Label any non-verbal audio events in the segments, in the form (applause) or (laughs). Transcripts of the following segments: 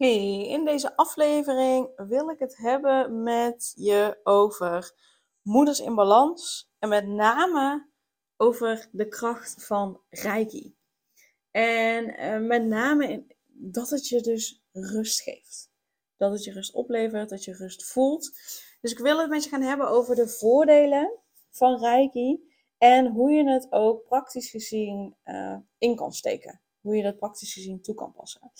Hey, in deze aflevering wil ik het hebben met je over moeders in balans en met name over de kracht van Reiki. En uh, met name in, dat het je dus rust geeft. Dat het je rust oplevert, dat je rust voelt. Dus ik wil het met je gaan hebben over de voordelen van Reiki en hoe je het ook praktisch gezien uh, in kan steken. Hoe je dat praktisch gezien toe kan passen.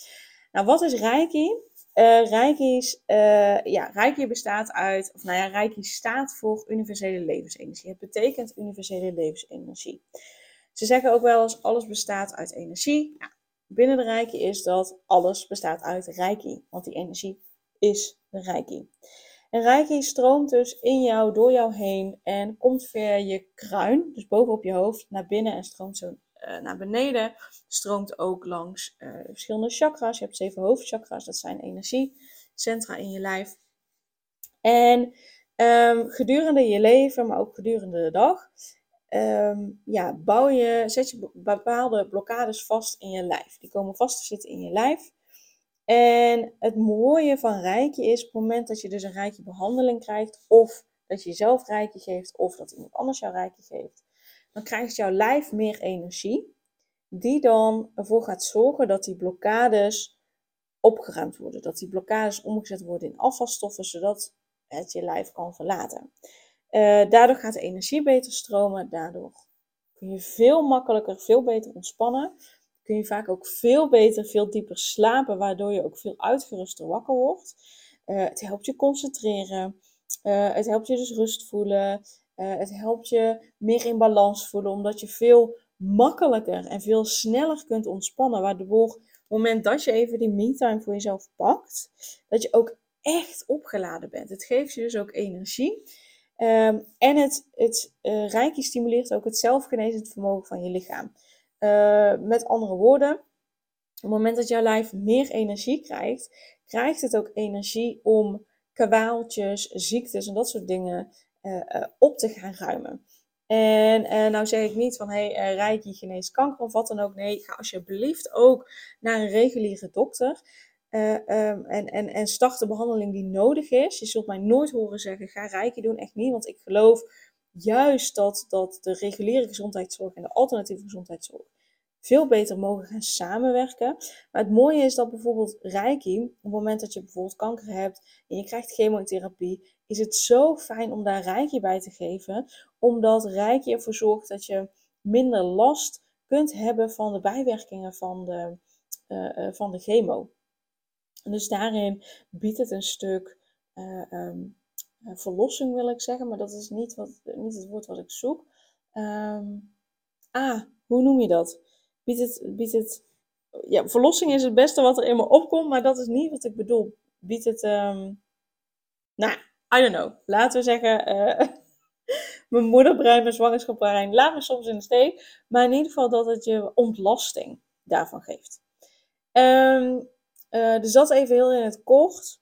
Nou, wat is Reiki? Uh, Reiki, is, uh, ja, Reiki bestaat uit, of nou ja, Reiki staat voor universele levensenergie. Het betekent universele levensenergie. Ze zeggen ook wel eens, alles bestaat uit energie. Nou, binnen de Reiki is dat alles bestaat uit Reiki, want die energie is de Reiki. En Reiki stroomt dus in jou, door jou heen en komt via je kruin, dus bovenop je hoofd, naar binnen en stroomt zo naar beneden. Stroomt ook langs uh, verschillende chakras. Je hebt zeven hoofdchakras, dat zijn energiecentra in je lijf. En um, gedurende je leven, maar ook gedurende de dag, um, ja, bouw je, zet je bepaalde blokkades vast in je lijf. Die komen vast te zitten in je lijf. En het mooie van rijkje is, op het moment dat je dus een rijkje behandeling krijgt, of dat je jezelf rijkje geeft, of dat iemand anders jouw rijkje geeft, dan krijgt jouw lijf meer energie, die dan ervoor gaat zorgen dat die blokkades opgeruimd worden. Dat die blokkades omgezet worden in afvalstoffen, zodat het je lijf kan verlaten. Uh, daardoor gaat de energie beter stromen, daardoor kun je veel makkelijker, veel beter ontspannen. Kun je vaak ook veel beter, veel dieper slapen, waardoor je ook veel uitgeruster wakker wordt. Uh, het helpt je concentreren. Uh, het helpt je dus rust voelen. Uh, het helpt je meer in balans voelen, omdat je veel makkelijker en veel sneller kunt ontspannen. Waardoor op het moment dat je even die me-time voor jezelf pakt, dat je ook echt opgeladen bent. Het geeft je dus ook energie. Um, en het, het Reiki stimuleert ook het zelfgenezend vermogen van je lichaam. Uh, met andere woorden, op het moment dat jouw lijf meer energie krijgt, krijgt het ook energie om kwaaltjes, ziektes en dat soort dingen op te gaan ruimen. En uh, nou zeg ik niet van, hey, uh, Reiki geneest kanker of wat dan ook. Nee, ga alsjeblieft ook naar een reguliere dokter. Uh, um, en, en, en start de behandeling die nodig is. Je zult mij nooit horen zeggen, ga Reiki doen. Echt niet, want ik geloof juist dat, dat de reguliere gezondheidszorg en de alternatieve gezondheidszorg veel beter mogen gaan samenwerken. Maar het mooie is dat bijvoorbeeld Reiki, op het moment dat je bijvoorbeeld kanker hebt en je krijgt chemotherapie, is het zo fijn om daar Reiki bij te geven, omdat Reiki ervoor zorgt dat je minder last kunt hebben van de bijwerkingen van de, uh, van de chemo. dus daarin biedt het een stuk uh, um, verlossing, wil ik zeggen, maar dat is niet, wat, niet het woord wat ik zoek. Um, ah, hoe noem je dat? Biedt het, biedt het, ja, verlossing is het beste wat er in me opkomt, maar dat is niet wat ik bedoel. Biedt het, um, nou, I don't know. Laten we zeggen, uh, (laughs) mijn moederbrein, mijn zwangerschapbrein, laat me soms in de steek. Maar in ieder geval dat het je ontlasting daarvan geeft. Dus dat even heel in het kort.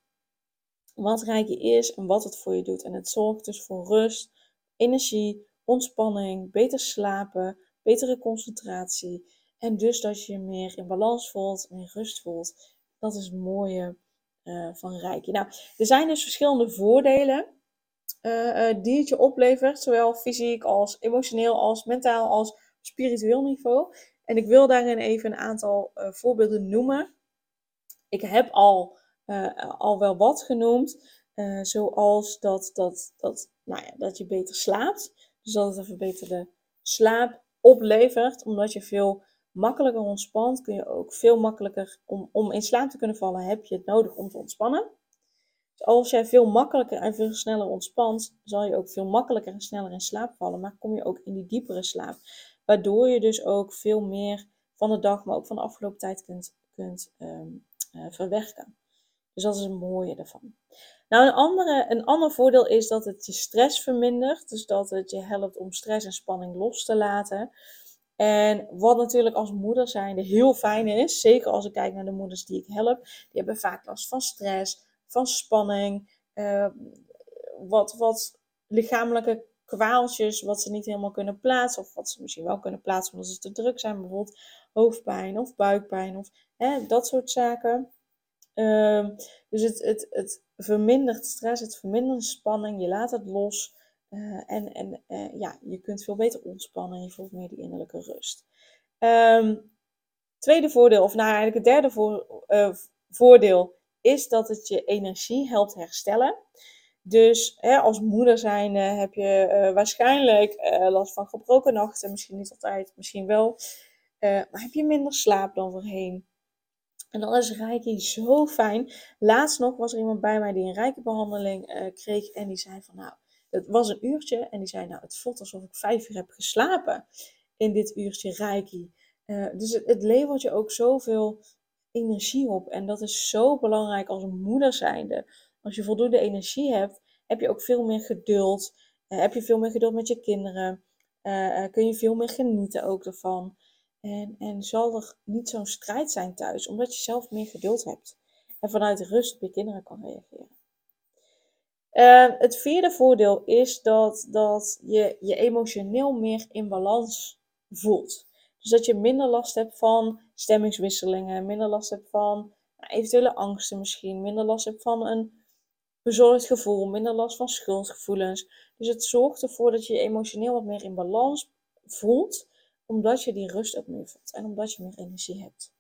Wat Reiki is en wat het voor je doet. En het zorgt dus voor rust, energie, ontspanning, beter slapen, betere concentratie. En dus dat je je meer in balans voelt, meer rust voelt. Dat is mooie uh, van Reiki. Nou, er zijn dus verschillende voordelen uh, uh, die het je oplevert, zowel fysiek als emotioneel, als mentaal, als spiritueel niveau. En ik wil daarin even een aantal voorbeelden noemen. Ik heb al, al wel wat genoemd, zoals dat, dat, dat, nou ja, dat je beter slaapt. Dus dat het een verbeterde slaap oplevert, omdat je veel makkelijker ontspant, kun je ook veel makkelijker, om, om in slaap te kunnen vallen, heb je het nodig om te ontspannen. Dus als jij veel makkelijker en veel sneller ontspant, zal je ook veel makkelijker en sneller in slaap vallen, maar kom je ook in die diepere slaap. Waardoor je dus ook veel meer van de dag, maar ook van de afgelopen tijd kunt, kunt um, uh, verwerken. Dus dat is het mooie ervan. Nou, een, andere, een ander voordeel is dat het je stress vermindert. Dus dat het je helpt om stress en spanning los te laten. En wat natuurlijk als moeder zijnde heel fijn is, zeker als ik kijk naar de moeders die ik help, die hebben vaak last van stress, van spanning, uh, wat, wat lichamelijke kwaaltjes wat ze niet helemaal kunnen plaatsen, of wat ze misschien wel kunnen plaatsen omdat ze te druk zijn, bijvoorbeeld hoofdpijn of buikpijn of hè, dat soort zaken. Uh, dus het, het, het vermindert stress, het vermindert spanning, je laat het los. Uh, en en uh, ja, je kunt veel beter ontspannen en je voelt meer die innerlijke rust. Um, tweede voordeel, of nou eigenlijk het derde voor, uh, voordeel, is dat het je energie helpt herstellen. Dus hè, als moeder zijn heb je waarschijnlijk last van gebroken nachten. Misschien niet altijd, misschien wel. maar heb je minder slaap dan voorheen. En dan is Reiki zo fijn. Laatst nog was er iemand bij mij die een Reiki-behandeling kreeg. En die zei van, nou, het was een uurtje. En die zei, nou, het voelt alsof ik vijf uur heb geslapen in dit uurtje Reiki. Uh, dus het, levert je ook zoveel energie op. En dat is zo belangrijk als moeder zijnde. Als je voldoende energie hebt, heb je ook veel meer geduld. Uh, heb je veel meer geduld met je kinderen. kun je veel meer genieten ook ervan. En, en zal er niet zo'n strijd zijn thuis, omdat je zelf meer geduld hebt. En vanuit rust op je kinderen kan reageren. Uh, het vierde voordeel is dat, dat je je emotioneel meer in balans voelt. Dus dat je minder last hebt van stemmingswisselingen, minder last hebt van nou, eventuele angsten misschien, minder last hebt van een bezorgd gevoel, minder last van schuldgevoelens. Dus het zorgt ervoor dat je je emotioneel wat meer in balans voelt omdat je die rust ook meer voelt en omdat je meer energie hebt.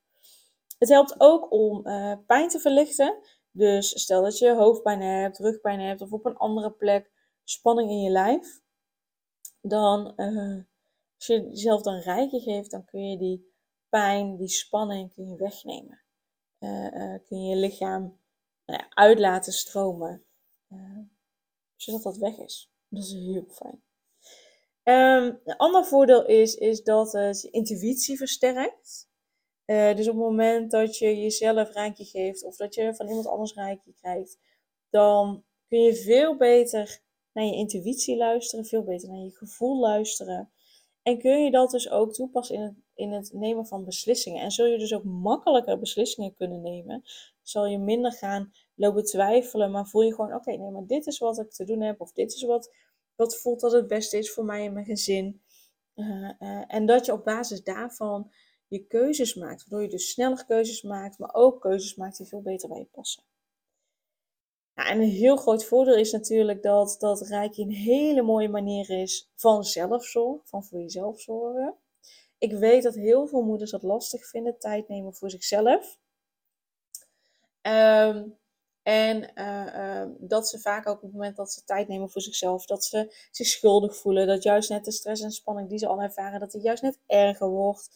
Het helpt ook om uh, pijn te verlichten. Dus stel dat je hoofdpijn hebt, rugpijn hebt of op een andere plek spanning in je lijf. Dan, uh, als je jezelf dan rijkje geeft, dan kun je die pijn, die spanning kun je wegnemen. Uh, kun je je lichaam nou uit laten stromen. zodat dat weg is. Dat is heel fijn. Um, een ander voordeel is, is dat het je intuïtie versterkt. Uh, dus op het moment dat je jezelf rijkje geeft of dat je van iemand anders rijkje krijgt, dan kun je veel beter naar je intuïtie luisteren, veel beter naar je gevoel luisteren. En kun je dat dus ook toepassen in het, in het nemen van beslissingen. En zul je dus ook makkelijker beslissingen kunnen nemen. Zal je minder gaan lopen twijfelen, maar voel je gewoon: oké, nee, maar dit is wat ik te doen heb, of dit is wat wat voelt dat het beste is voor mij en mijn gezin. Uh, uh, en dat je op basis daarvan je keuzes maakt. Waardoor je dus sneller keuzes maakt, maar ook keuzes maakt die veel beter bij je passen. En een heel groot voordeel is natuurlijk dat, dat Reiki een hele mooie manier is van zelfzorg, van voor jezelf zorgen. Ik weet dat heel veel moeders dat lastig vinden, tijd nemen voor zichzelf. Um, en uh, uh, dat ze vaak ook op het moment dat ze tijd nemen voor zichzelf, dat ze zich schuldig voelen. Dat juist net de stress en spanning die ze al ervaren, dat die juist net erger wordt.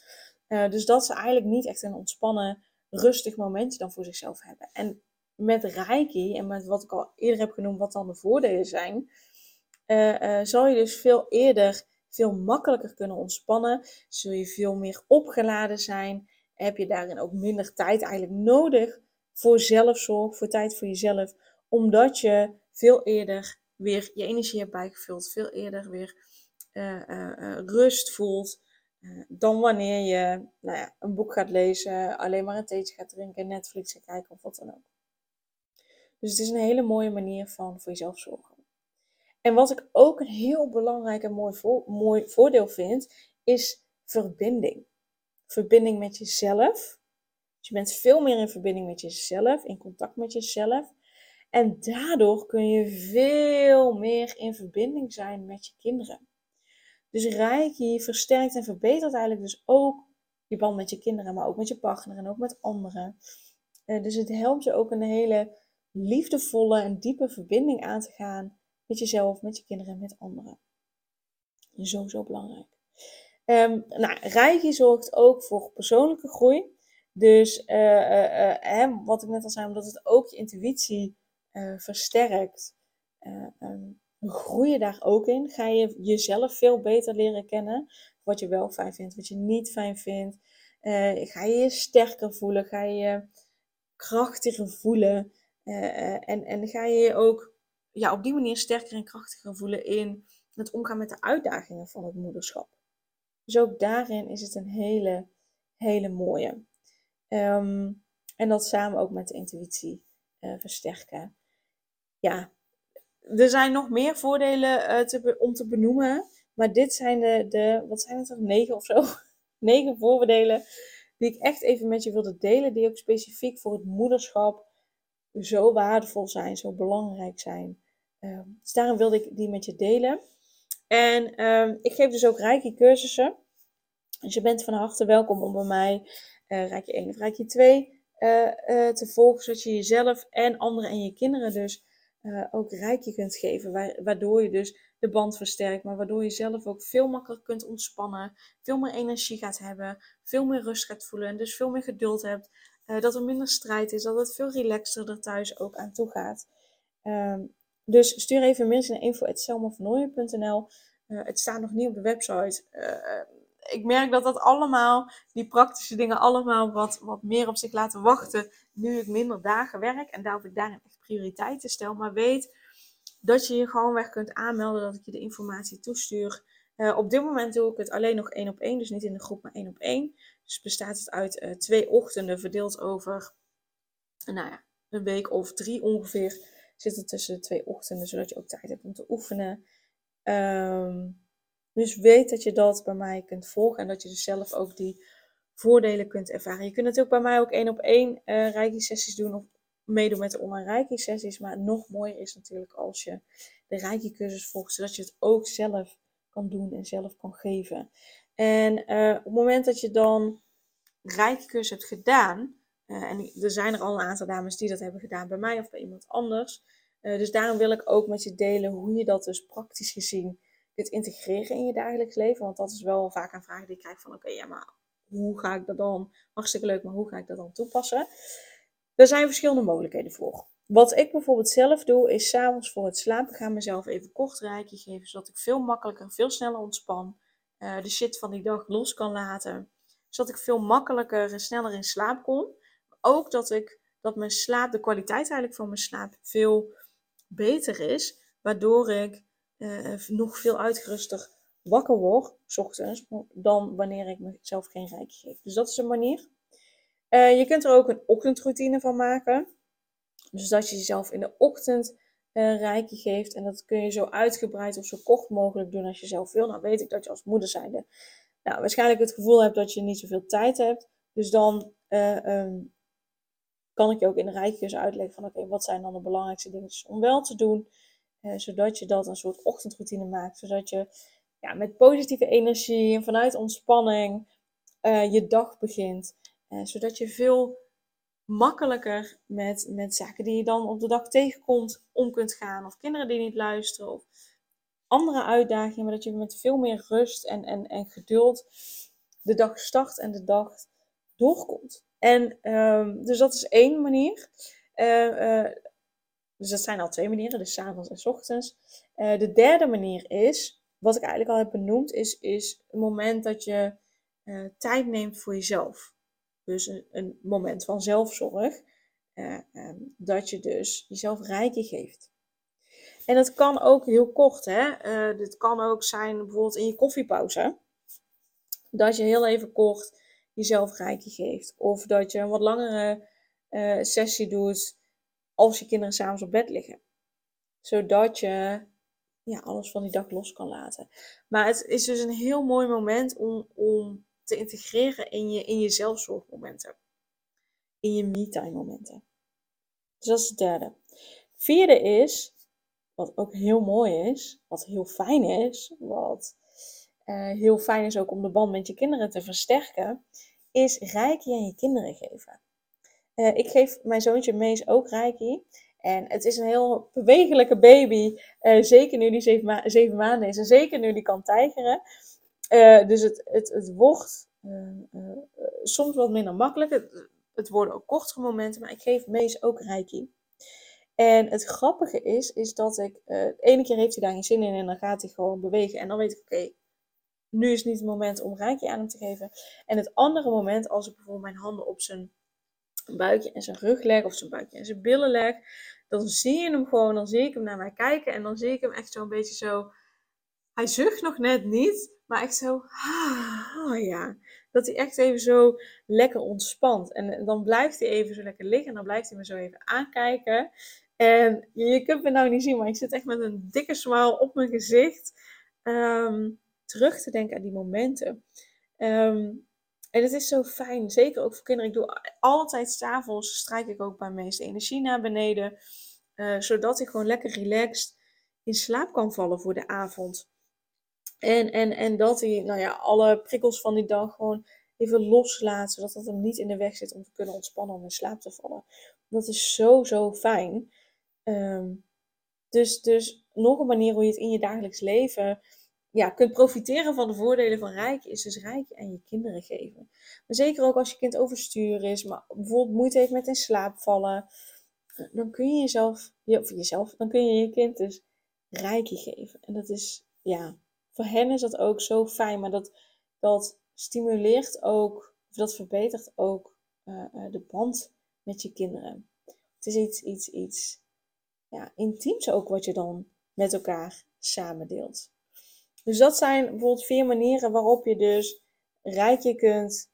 Uh, dus dat ze eigenlijk niet echt een ontspannen, rustig momentje dan voor zichzelf hebben. En met Reiki en met wat ik al eerder heb genoemd, wat dan de voordelen zijn, zal je dus veel eerder, veel makkelijker kunnen ontspannen. Zul je veel meer opgeladen zijn. Heb je daarin ook minder tijd eigenlijk nodig voor zelfzorg, voor tijd voor jezelf. Omdat je veel eerder weer je energie hebt bijgevuld. Veel eerder weer uh, uh, rust voelt. Dan wanneer je nou ja, een boek gaat lezen, alleen maar een theetje gaat drinken, Netflix gaat kijken of wat dan ook. Dus het is een hele mooie manier van voor jezelf zorgen. En wat ik ook een heel belangrijk en mooi, mooi voordeel vind, is verbinding. Verbinding met jezelf dus je bent veel meer in verbinding met jezelf, in contact met jezelf. En daardoor kun je veel meer in verbinding zijn met je kinderen. Dus Reiki versterkt en verbetert eigenlijk dus ook je band met je kinderen, maar ook met je partner en ook met anderen. Uh, dus het helpt je ook een hele liefdevolle en diepe verbinding aan te gaan met jezelf, met je kinderen en met anderen. Zo, zo belangrijk. Um, nou, Reiki zorgt ook voor persoonlijke groei. Dus uh, uh, wat ik net al zei, omdat het ook je intuïtie versterkt, um, groei je daar ook in. Ga je jezelf veel beter leren kennen. Wat je wel fijn vindt, wat je niet fijn vindt. ga je je sterker voelen, ga je je krachtiger voelen. en, en ga je je ook ja, op die manier sterker en krachtiger voelen in het omgaan met de uitdagingen van het moederschap. Dus ook daarin is het een hele, hele mooie. Ehm, en dat samen ook met de intuïtie versterken. Ja, er zijn nog meer voordelen te om te benoemen. Maar dit zijn de, de, wat zijn het er, negen of zo? (laughs) negen voordelen die ik echt even met je wilde delen. Die ook specifiek voor het moederschap zo waardevol zijn, zo belangrijk zijn. Uh, dus daarom wilde ik die met je delen. En um, ik geef dus ook Reiki cursussen. Dus je bent van harte welkom om bij mij uh, Reiki 1 of Reiki 2 uh, uh, te volgen. Zodat je jezelf en anderen en je kinderen dus uh, ook Reiki kunt geven. Waardoor je dus de band versterkt. Maar waardoor je zelf ook veel makkelijker kunt ontspannen. Veel meer energie gaat hebben. Veel meer rust gaat voelen. En dus veel meer geduld hebt. dat er minder strijd is. Dat het veel relaxter er thuis ook aan toe gaat. Um, dus stuur even een mailtje naar info.selmavernooien.nl. Uh, het staat nog niet op de website. Ik merk dat dat allemaal, die praktische dingen, allemaal wat, wat meer op zich laten wachten. Nu ik minder dagen werk en daarop ik daarin echt prioriteiten stel. Maar weet dat je je gewoon weg kunt aanmelden, dat ik je de informatie toestuur. Uh, op dit moment doe ik het alleen nog één op één, dus niet in de groep, maar één op één. Dus bestaat het uit uh, twee ochtenden verdeeld over nou ja, een week of drie ongeveer. Zitten tussen de twee ochtenden, zodat je ook tijd hebt om te oefenen. Um, dus weet dat je dat bij mij kunt volgen en dat je dus zelf ook die voordelen kunt ervaren. Je kunt natuurlijk bij mij ook één op één uh, Reiki-sessies doen of meedoen met de online Reiki-sessies. Maar nog mooier is natuurlijk als je de Reiki-cursus volgt, zodat je het ook zelf kan doen en zelf kan geven. En uh, op het moment dat je dan Reiki-cursus hebt gedaan, uh, en er zijn er al een aantal dames die dat hebben gedaan bij mij of bij iemand anders. dus daarom wil ik ook met je delen hoe je dat dus praktisch gezien dit integreren in je dagelijks leven? Want dat is wel vaak een vraag die ik krijg van oké, ja, maar hoe ga ik dat dan? Hartstikke leuk, maar hoe ga ik dat dan toepassen? Er zijn verschillende mogelijkheden voor. Wat ik bijvoorbeeld zelf doe, is s'avonds voor het slapen gaan mezelf even kort rijkje geven, zodat ik veel makkelijker, veel sneller ontspan. Uh, de shit van die dag los kan laten. Zodat ik veel makkelijker en sneller in slaap kom. Ook dat ik dat mijn slaap, de kwaliteit eigenlijk van mijn slaap, veel beter is. Waardoor ik uh, nog veel uitgeruster wakker word, s ochtends, dan wanneer ik mezelf geen rijkje geef. Dus dat is een manier. Uh, je kunt er ook een ochtendroutine van maken. Dus dat je jezelf in de ochtend uh, rijkje geeft. En dat kun je zo uitgebreid of zo kort mogelijk doen als je zelf wil. Nou weet ik dat je als moeder zijnde nou, waarschijnlijk het gevoel hebt dat je niet zoveel tijd hebt. Dus dan um, kan ik je ook in de rijkjes uitleggen van oké, wat zijn dan de belangrijkste dingen om wel te doen. Zodat je dat een soort ochtendroutine maakt. Zodat je ja, met positieve energie en vanuit ontspanning uh, je dag begint. Uh, zodat je veel makkelijker met, met zaken die je dan op de dag tegenkomt om kunt gaan. Of kinderen die niet luisteren. Of andere uitdagingen. Maar dat je met veel meer rust en, en, en geduld de dag start en de dag doorkomt. En um, dus dat is één manier. Uh, dus dat zijn al twee manieren, dus avonds en ochtends. Uh, de derde manier is, wat ik eigenlijk al heb benoemd, is, is een moment dat je uh, tijd neemt voor jezelf. Dus een, een moment van zelfzorg. Uh, um, dat je dus jezelf rijkje geeft. En dat kan ook heel kort, hè. dit kan ook zijn bijvoorbeeld in je koffiepauze. Dat je heel even kort jezelf rijkje geeft. Of dat je een wat langere sessie doet als je kinderen s'avonds op bed liggen. Zodat je ja, alles van die dag los kan laten. Maar het is dus een heel mooi moment om, om te integreren in je, in je zelfzorgmomenten. In je me-time momenten. Dus dat is het derde. Vierde is, wat ook heel mooi is, wat heel fijn is, wat uh, heel fijn is ook om de band met je kinderen te versterken, is rijk je aan je kinderen geven. Uh, ik geef mijn zoontje Mees ook Reiki. En het is een heel bewegelijke baby. Uh, zeker nu die zeven, ma zeven, maanden is. En zeker nu die kan tijgeren. Uh, dus het, het, het wordt soms wat minder makkelijk. Het, het, worden ook kortere momenten. Maar ik geef Mees ook Reiki. En het grappige is, is dat ik... de ene keer heeft hij daar geen zin in. En dan gaat hij gewoon bewegen. En dan weet ik, oké, nu is niet het moment om Reiki aan hem te geven. En het andere moment, als ik bijvoorbeeld mijn handen op zijn buikje en zijn rug leg of zijn buikje en zijn billen leg, dan zie je hem gewoon, dan zie ik hem naar mij kijken en dan zie ik hem echt zo'n beetje zo. Hij zucht nog net niet, maar echt zo, ah, ja. Dat hij echt even zo lekker ontspant. En dan blijft hij even zo lekker liggen en dan blijft hij me zo even aankijken. En je kunt me nou niet zien, maar ik zit echt met een dikke smile op mijn gezicht. Ehm, terug te denken aan die momenten. Ehm, en het is zo fijn, zeker ook voor kinderen. Ik doe altijd s'avonds, strijk ik ook mijn meeste energie naar beneden. Uh, zodat ik gewoon lekker relaxed in slaap kan vallen voor de avond. En, en, en dat hij nou ja, alle prikkels van die dag gewoon even loslaat. Zodat dat hem niet in de weg zit om te kunnen ontspannen om in slaap te vallen. Dat is zo, zo fijn. Ehm, dus, dus nog een manier hoe je het in je dagelijks leven ja, kunt profiteren van de voordelen van rijken, is dus rijken aan je kinderen geven. Maar zeker ook als je kind overstuur is, maar bijvoorbeeld moeite heeft met in slaap vallen, dan kun je jezelf, of jezelf, dan kun je je kind dus rijkje geven. En dat is, ja, voor hen is dat ook zo fijn, maar dat, dat stimuleert ook, of dat verbetert ook uh, de band met je kinderen. Het is iets, iets, iets ja, intiems ook wat je dan met elkaar samen deelt. Dus dat zijn bijvoorbeeld vier manieren waarop je dus rijkje kunt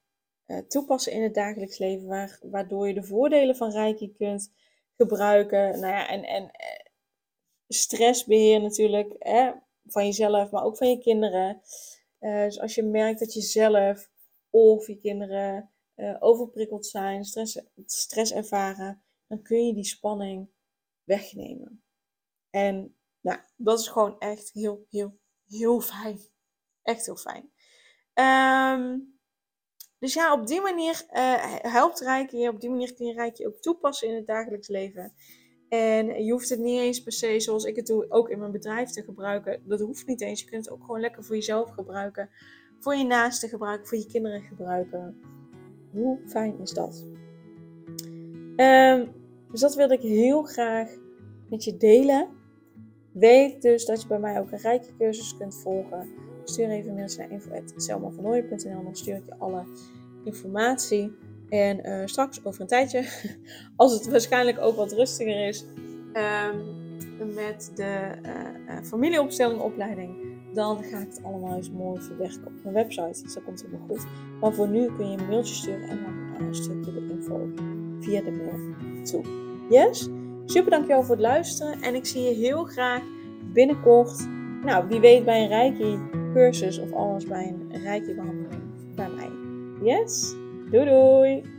uh, toepassen in het dagelijks leven, waar, waardoor je de voordelen van rijkje kunt gebruiken. Nou ja, en, en eh, stressbeheer natuurlijk, hè, van jezelf, maar ook van je kinderen. Uh, dus als je merkt dat je zelf of je kinderen overprikkeld zijn, stress, stress ervaren, dan kun je die spanning wegnemen. En nou, dat is gewoon echt heel, heel, heel fijn. Echt heel fijn. Um, dus ja, op die manier uh, helpt Rijkje. Op die manier kun je Rijkje ook toepassen in het dagelijks leven. En je hoeft het niet eens per se, zoals ik het doe, ook in mijn bedrijf te gebruiken. Dat hoeft niet eens. Je kunt het ook gewoon lekker voor jezelf gebruiken. Voor je naasten gebruiken, voor je kinderen gebruiken. Hoe fijn is dat? Um, dus dat wilde ik heel graag met je delen. Weet dus dat je bij mij ook een rijke cursus kunt volgen. Stuur even mails naar info.selmavernooien.nl. Dan stuur ik je alle informatie. En uh, straks, over een tijdje, (laughs) als het waarschijnlijk ook wat rustiger is, um, met de uh, uh, familieopstelling opleiding, dan ga ik het allemaal eens mooi verwerken op mijn website. Dus dat komt helemaal goed. Maar voor nu kun je een mailtje sturen en dan stuur ik je de info via de mail toe. Yes? Super dankjewel voor het luisteren en ik zie je heel graag binnenkort, nou wie weet bij een Reiki cursus of anders bij een Reiki behandeling bij mij. Yes? Doei doei!